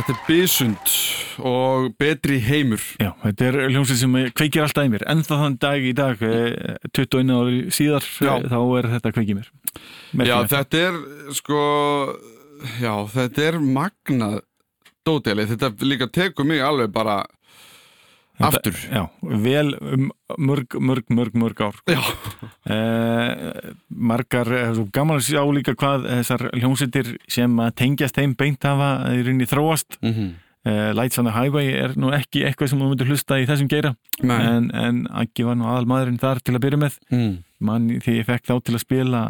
Þetta er Bysund og Betri heimur Já, þetta er hljómsveit sem kveikir alltaf í mér en það þann dag í dag eh, 21 ári síðar Já. eh, þá er þetta kveikið mér Já, Merkilegt. þetta er sko Já, þetta er magnað dóteli þetta líka tekur mig alveg bara aftur. Já, vel um mörg, mörg, mörg, mörg ár. Já, eh, margar, eh, gaman að sjá líka hvað þessar hljómsveitir sem að tengjast þeim beint hafa í rauninni þróast. Mm eh, Lights on the Highway er nú ekki eitthvað sem þú myndir hlusta í þessum geira. En, en Aggi var nú aðal maðurinn þar til að byrja með. Mm. mann því ég fekk þá til að spila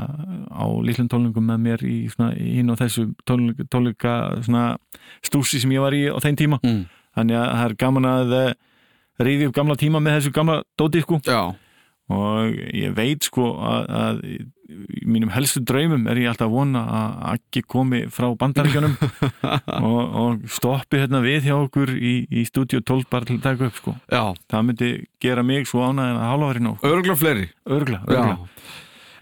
á lítlum tólningum með mér í svona, hinn og þessu svona stúsi sem ég var í á þeim tíma. Mm. þannig að það er gaman að reyði upp gamla tíma með þessu gamla dóti sko. Já, og ég veit sko að, að mínum helstu draumum er ég alltaf vona að Aggi komi frá bandaríkjunum og, og stoppi hérna við hjá okkur í, í stúdíu 12 bara til að taka upp sko. Já, það myndi gera mig svo ánægðin að hálfa verið nóg örgulega fleiri örgla, örgla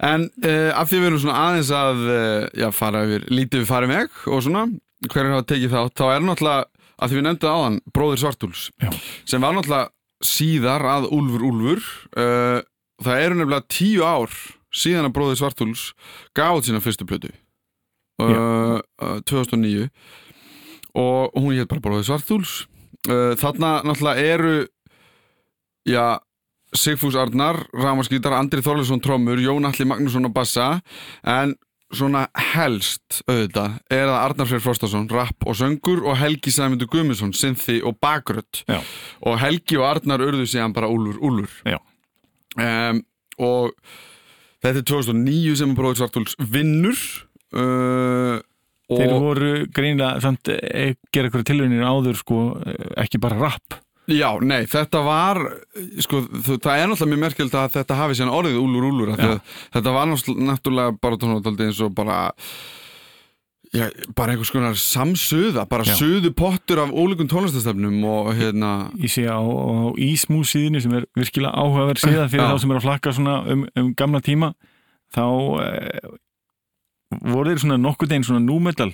En uh, af því við erum svona aðeins að uh, já, fara yfir, lítið við farið meg og svona, hverju hafa tekið þá þá er náttúrulega, að því við nefndum áðan Bróðir Svartúls, Já. sem var náttúrulega síðar að Úlfur Úlfur. Uh, það eru nefnilega tíu ár síðan að Bróðir Svartúls gaf út sína fyrstu plötu. Uh, uh, 2009 og hún hétt bara Bróðir Svartúls. Þarna náttúrulega eru já Sigfús Arnar, Ramaskítar, Andri Þorleifsson trommur, Jón Alli Magnússon á bassa en svona helst auðvitað er það Arnar Freyr Frostason rapp og söngur og Helgi Sæmundur Guðmundsson synthi og bakrött Já. og Helgi og Arnar urðu síðan bara Úlfur Já. um, og þetta er 2009 sem Bróður Svartúls vinnur uh, Þeir voru greinlega samt eh, gera eitthvað tilraunir áður sko eh, ekki bara rapp Já, nei, þetta var sko, það er náttúrulega mjög merkjöld að þetta hafi síðan orðið úlur úlur þetta var náttúrulega- bara tónaldaldi eins og bara já, bara einhvers konar samsuða bara Já. suðu pottur af ólíkum tónlistastefnum og hérna ég sé á, á Ísmú síðinu sem er virkilega áhugaverð síða fyrir Já. þá sem er að flakka svona um, um gamla tíma þá eh, voru þeir svona nokkuð einn svona númetal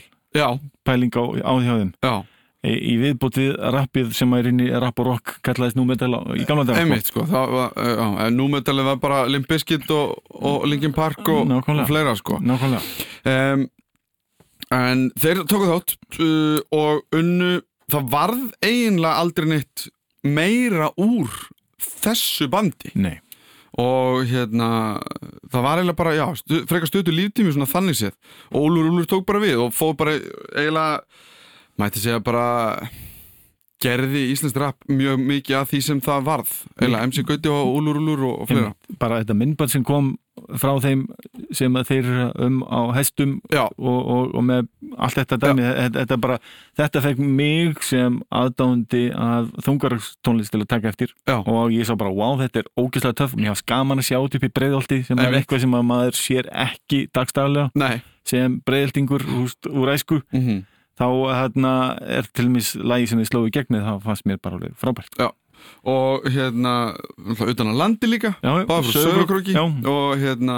pæling á, á því hjá þeim já, í, í viðbót við rappið sem er inn í rap og rock kallaðist númetal í gamla dag einmitt sko það var, uh, já, en númetalið var bara Limp Bizkit og, og Linkin Park og, og fleira sko. Nákvæmlega. Um, en þeir tóku þátt uh, og unnu það varð eiginlega aldrei neitt meira úr þessu bandi. Nei, og hérna það var eiginlega bara, já, stu, frekar stötu líftími svona þannig séð. Og Úlur Úlur tók bara við og fóð bara eiginlega mætti segja bara gerði Íslands rap mjög mikið að því sem það varð. Eiginlega MC Gauti og Úlur Úlur og, einmitt. bara þetta myndband sem kom frá þeim sem þeir um á hestum og, og, og með allt þetta dæmi þetta, bara, þetta fekk mig sem aðdándi að þungartónlist til að taka eftir. Já, og ég sá bara, wow, þetta er ógeðslega töff. Mér hafði skaman að sjá upp í breiðolti sem er eitthvað sem að maður sér ekki dagstæðlega nei. sem breiðoltingur úst, úr æsku. Mm þá hérna, er til mis lagi sem þið slóðu gegnið, það fannst mér bara alveg frábært og hérna utan að landi líka Já, já, báður frá já. og hérna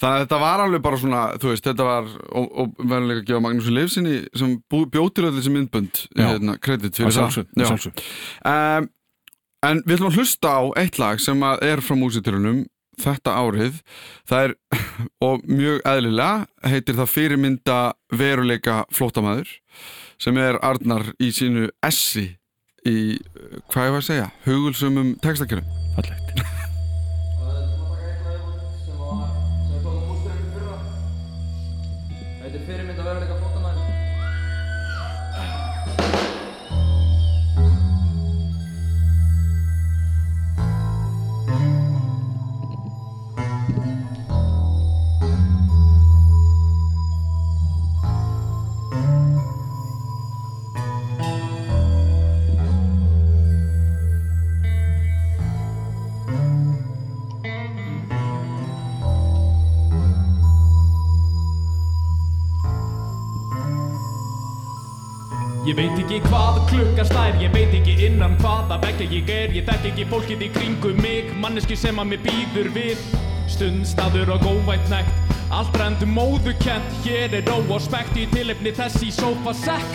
þannig að þetta var alveg bara svona þú veist, þetta var og, og verðanlega gefa Magnúsi Leifsinni sem bjótir öll þessi myndbönd Já. hérna, kredit fyrir það sjálfsögðu, að Já. sjálfsögðu. um, en við ætlum að hlusta á eitt lag sem er frá músiturunum þetta árið það er, og mjög eðlilega heitir það fyrirmynda veruleika flótamaður sem er Arnar í sínu essi í, hvað ég var að segja hugulsumum textakjörum. Fallegt Ég veit ekki hvað klukka slær, ég veit ekki innan hvaða veggja ég er Ég þekk ekki fólkið í kringum mig, manneski sem að mér býður við. Stundstaður og góvænt nekt, allt rendum móðukent Hér er ró og spekt í tilefni þess í sófasekk.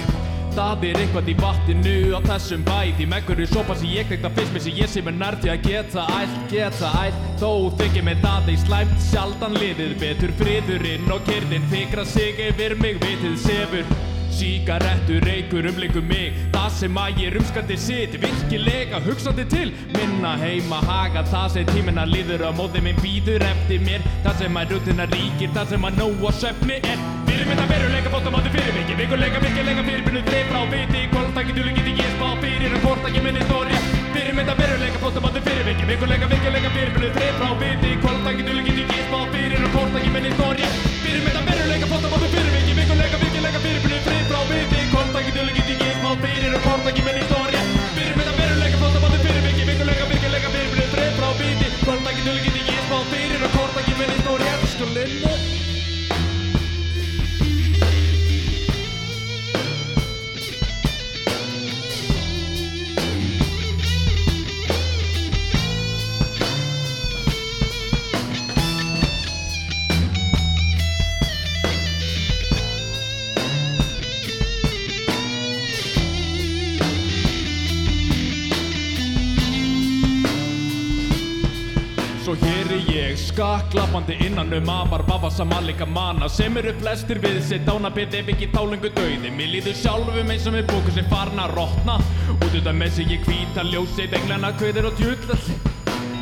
Það er eitthvað í vatninu á þessum bæ Því meggur er sopa sem ég kveikta fyrst með sem ég sé mér nær til að geta ælt, geta ælt. Þó þykir mér það ei slæmt sjaldan liðið betur friðurinn og kyrnin fikra sig yfir mig vitið sefur Sígarettur, reykur, umleikum mig. Það sem að ég rumskandi sitt Virkilega hugsandi til. Minna heima haga Það sem tímina líður og móði minn býður eftir mér. Það sem að rútina ríkir Það sem að nóg og svefni er. Fyrir mynda veruleika fóttamáttu fyrir mikið Vikuleika, virkilega fyrirbyrnu Þeir frá viti. Hvort ekki duli geti ég spá fyrir En hvort ekki minni þorja Fyrir. Mynda veruleika fóttamáttu fyrir mikið Vikuleika, virkilega fyrirbyrnu Þeir frá viti. Hvort ekki duli geti ég spá fyrir En hvort ekki minni þorja Fyrir. Mynda veruleika fóttamáttu fyrir mikið Vikuleika, virkilega fyrirbyrnu Þeir frá viti Hvort ekki duli geti ég spá fyrir En hvort ekki minni ég skaklappandi innan um afar vafa samanleika manna sem eru flestir við sitt dánabit ef ekki þálengu dauði. Mér líður sjálfum eins og við bókum sem farna að rotna. Út utan með sig ég hvíta ljósið englana kveður og djullalli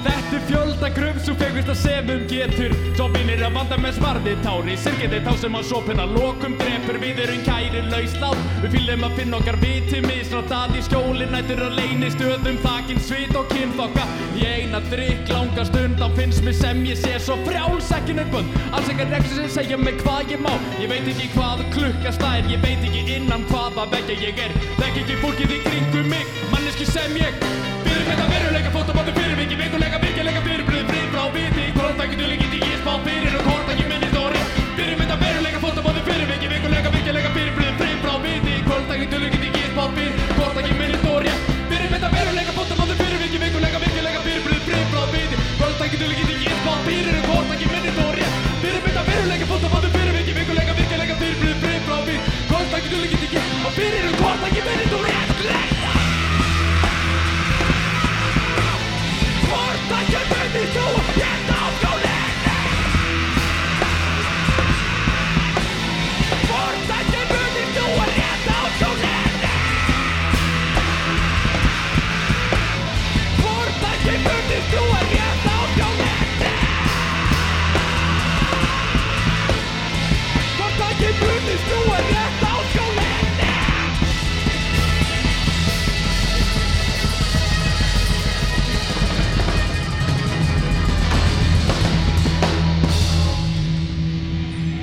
Þetta er fjölda gröf svo fegurst að semum getur. Svo vinir að vanda með svarði tári Sirkið þá sem að sopina lokum drepur Við erum kæri lauslát Við fylgum að finna okkar viti misrátt að í skjóli Nættur að leini stöðum þakin svit og kynþokka. Í eina drikk langa stund Þá finnst mér sem ég sé svo frjáls ekki nömbund Alls ekkert reksur sem segja mig hvað ég má. Ég veit ekki hvað klukka stær Ég veit ekki innan hvaða vekja ég er. Þekk ekki fólkið í kringum mig Manneski sem ég. Fyrir þetta veruleika fótabátu fyrir duðli geti ég spá fyrir og hvort ekki minni stóri. Fyrir þetta veruleika fótabátu fyrir vikið Vikuleika virkilega fyrirbröð frið frá viti. Hvort duðli geti ég spá fyrir hvort ekki minni stóri. Fyrir þetta veruleika fótabátu fyrir vikið Vikuleika virkilega fyrirbröð frið frá viti. Hvort duðli geti ég spá fyrir og hvort ekki minni stóri. Fyrir þetta veruleika fótabátu fyrir vikið Vikuleika virkilega fyrirbröð frið frá viti. Hvort duðli geti ég spá fyrir og hvort ekki minni stóri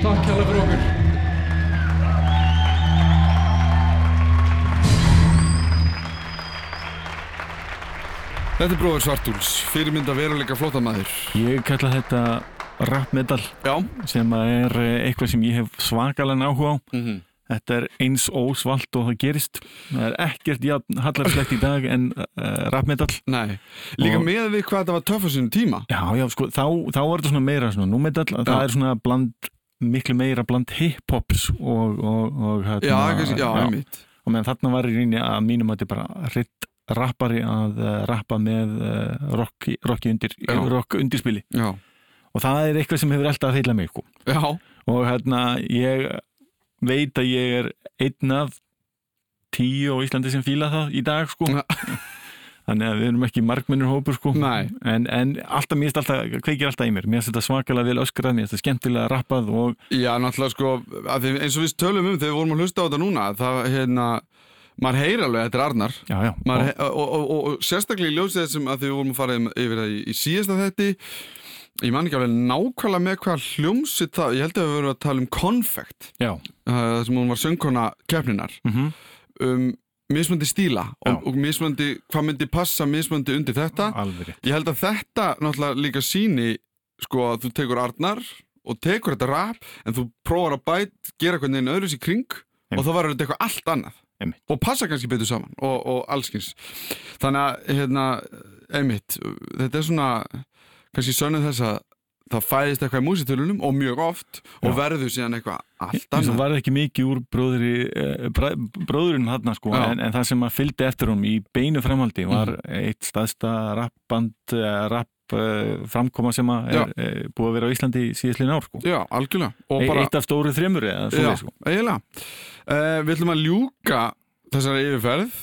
Takk hérlega fyrir okkur Þetta er bróður Svartúls, fyrirmynda veruleika flótamaður. Ég kalla þetta rap metal Já. sem er eh, eitthvað sem ég hef svakalega áhuga á Mm Þetta er eins ósvalt og það gerist Það er ekkert jafn hallarslegt í dag en uh, rap metal Nei. Líka Og- með við hvað þetta var töff á sínum tíma. Já, já, sko, þá, þá er þetta svona meira svona, nú metal, það Já. er svona bland miklu meira bland hip-hops og, og, og hérna, Já, kannski, já, einmitt. og meðan þarna var í reyni að mínum að þetta bara ritt rappari að uh, rappa með uh, rocki, rocki undir, Já. rock undirspili Já. Og það er eitthvað sem hefur alltaf að feila mig sko. Og hérna ég veit að ég er einn af tíu á Íslandi sem fíla það í dag sko. Ja. þannig að við erum ekki margmennur hópur sko. En, en alltaf, mér kveikir alltaf í mér mér finnst þetta svakalega vel öskrað, mér finnst þetta skemmtilega rappað og Já, náttúrulega sko, eins og við tölum um þegar við vorum að hlusta á þetta núna, það, hérna, maður heyr alveg þetta er Arnar. já, já, Maður, og, og, og, og, og sérstaklega í ljósið þessum að því við vorum að fara yfir það í, í síðasta þetti ég man ekki alveg nákvæmlega með hvað hljómsitt það, ég held að við vorum að tala um Confect, já, uh, það sem hún var söngkona keppninar, mm um mismöndi stíla Já. og, og mismöndi, hvað myndi passa mismöndi undir þetta. Alveg ég held að þetta náttúrulega líka síni sko að þú tekur Arnar og tekur þetta rap en þú prófar að bæt, gera hvernig einn öðru sér kring og Einmitt. þá verður þetta eitthvað allt annað. Einmitt. og passa kannski betur saman og, og allskins þannig að hérna, einmitt þetta er svona kannski sönnuð þess að það fæðist eitthvað í músitölunum og mjög oft og Já. verður síðan eitthvað allt annað var ekki mikið úr bróðri, eh, bróðurinn hann sko, Já. en, en það sem að fylgdi eftir hún í beinu framhaldi var Mhm. eitt staðsta rappband, eh, rapp uh, framkoma sem að er uh, búið að vera á Íslandi síðastlinn ár sko. Já, algjörlega E bara, Eitt af stóru þremur eða já, svoleið sko. eiginlega uh, Við ætlum að ljúka þessari yfirferð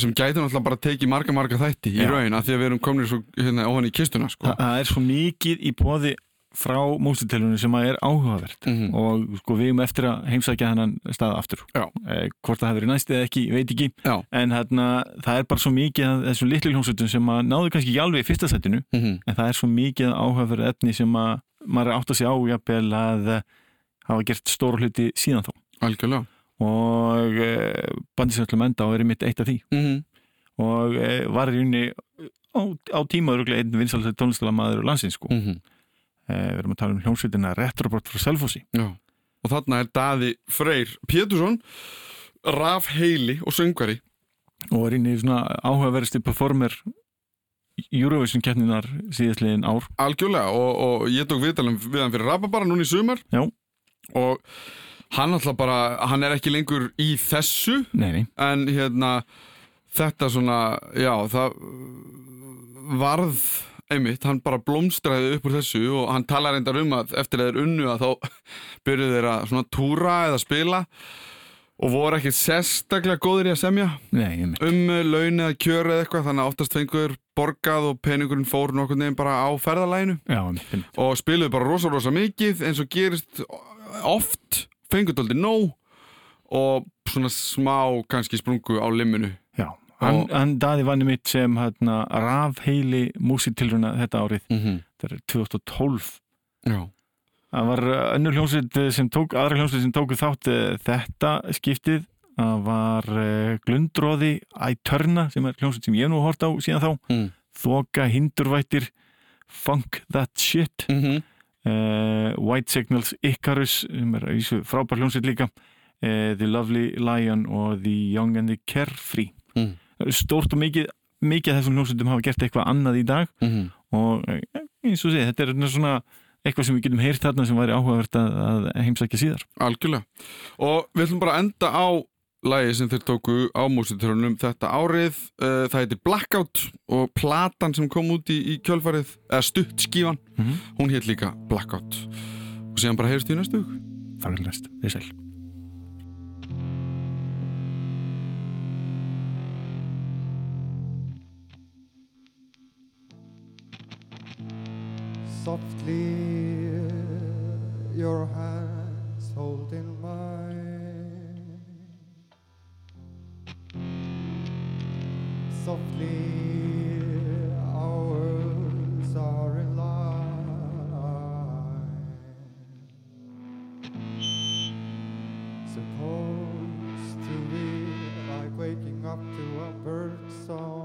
sem gæti náttúrulega bara tekið marga marga þætti í raun að því að við erum komin svo hérna ofan í kistuna sko. Þa, það er svo mikið í bóði frá músitelunum sem að er áhugavert Mhm. og sko við erum eftir að heimsækja hennan stað aftur eh, hvort það hefur verið næst eða ekki, veit ekki Já. en hérna, það er bara svo mikið af þessum litlu hljómsveitum sem að náðu kannski ekki alveg í fyrsta setinu Mhm. en það er svo mikið áhugaverð efni sem að maður átt að segja á jafnvel að eh, hafa gert stór hluti síðan þá Algjörlega og eh, bandisöllum enda og er mitt eitt af því. Mm og eh, var í rauninni á, á tíma öruglega einn vinsalast tónlistalamaður landsins sko. -hmm. eh, við erum að tala um hljómsveitina Retrobort frá Selfossi. Og þarna er Daði Freyr Pétursson Raf Heili og söngvari. Og er inn í svona áhugaverðasti performer Eurovision keppninar síðastliðin ár. Algjörlega og, og ég tók viðtalum við hann fyrir Rababara núna í sumar. Já. og hann alltaf bara hann er ekki lengur í þessu nei, nei, en hérna þetta svona, já það varð einmitt, hann bara blómstræði upp úr þessu og hann talar reyndar um að eftir að þeir unnu að þá byrjuðu þeir að svona túra eða spila og voru ekki sérstaklega góðir í að semja. Nei, um laun eða kjör eða eitthvað þannig að oftast fengur borgað og peningurinn fór nokkur nefn bara á ferðalæginu Já, og spiluðu bara rosa rosa mikið eins og gerist oft fengur dóldi nóg og svona smá kannski sprungu á limminu Já, hann, hann daði vanni mitt sem hérna, rafheili músitilruna þetta árið, mm -hmm. þetta er 2012 Já, Það var uh, önnur hljómsveit eh, sem tók, aðra hljómsveit sem tóku þátt eh, þetta skiptið. Það var Glundróði Ætörna sem er hljómsveit sem ég nú hort á síðan þá. Mm. Þoka Hindurvættir, Funk That Shit, mm -hmm. Uh, White Signals Icarus sem er frábær hljómsveit líka, uh, The Lovely Lion og The Young and the Carefree. Mm. Stórt og mikið, mikið af þessum hljómsveitum hafa gert eitthvað annað í dag. Og eh, eins og sé, þetta er svona eitthvað sem við getum heyrt þarna sem væri áhugavert að, að heimsækja síðar. Algjörlega. Og við ætlum bara að enda á lagi sem þeir tóku á músitörunum þetta árið, uh, það heitir Blackout og platan sem kom út í, í kjölfarið, eða stutt skífan Mhm. hún hétt líka Blackout og síðan bara heyrst í næstu hug Farvel næst, þið sæl Softly, your hands holding mine. Softly, our worlds are in line. Supposed to be like waking up to a bird song.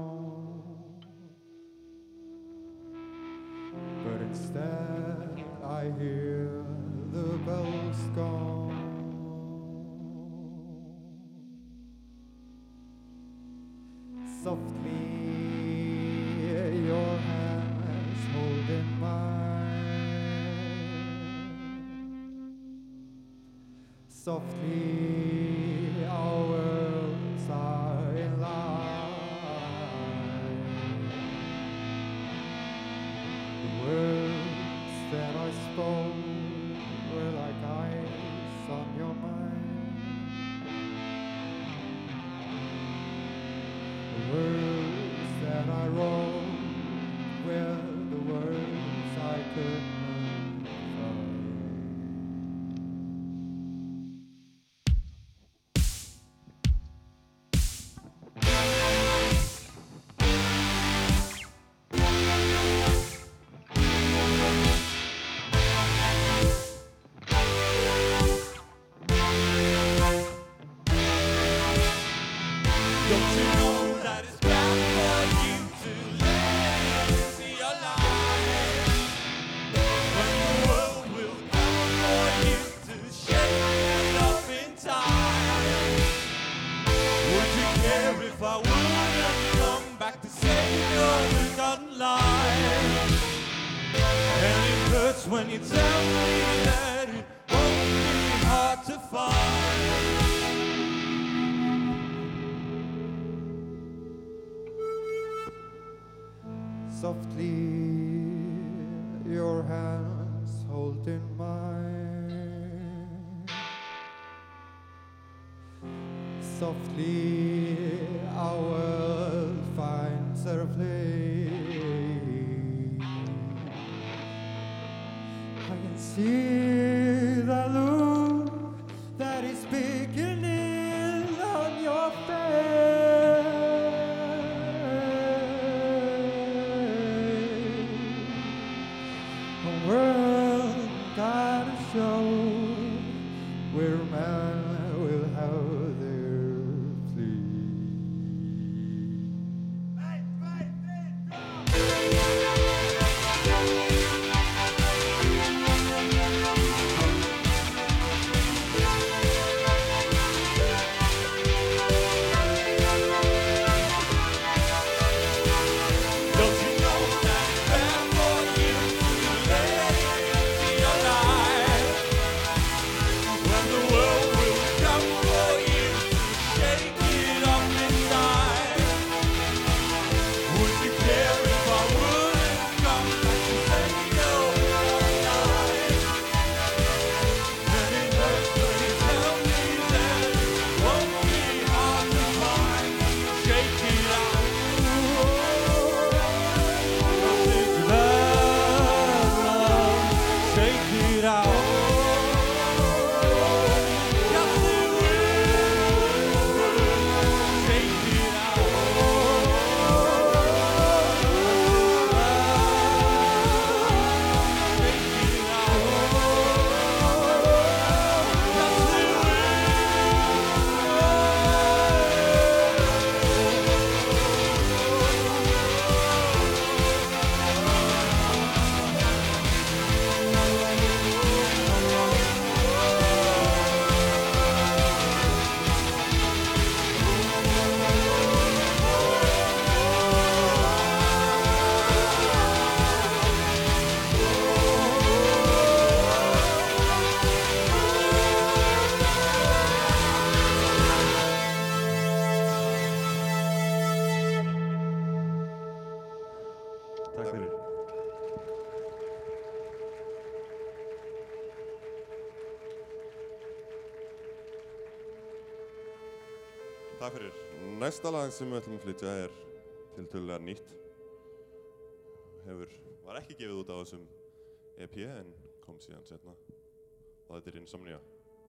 Næsta lag sem við ætlum að flytja er til tölulega nýtt. Hefur, var ekki gefið út á þessum EP en kom síðan setna. Og þetta er Insomnia.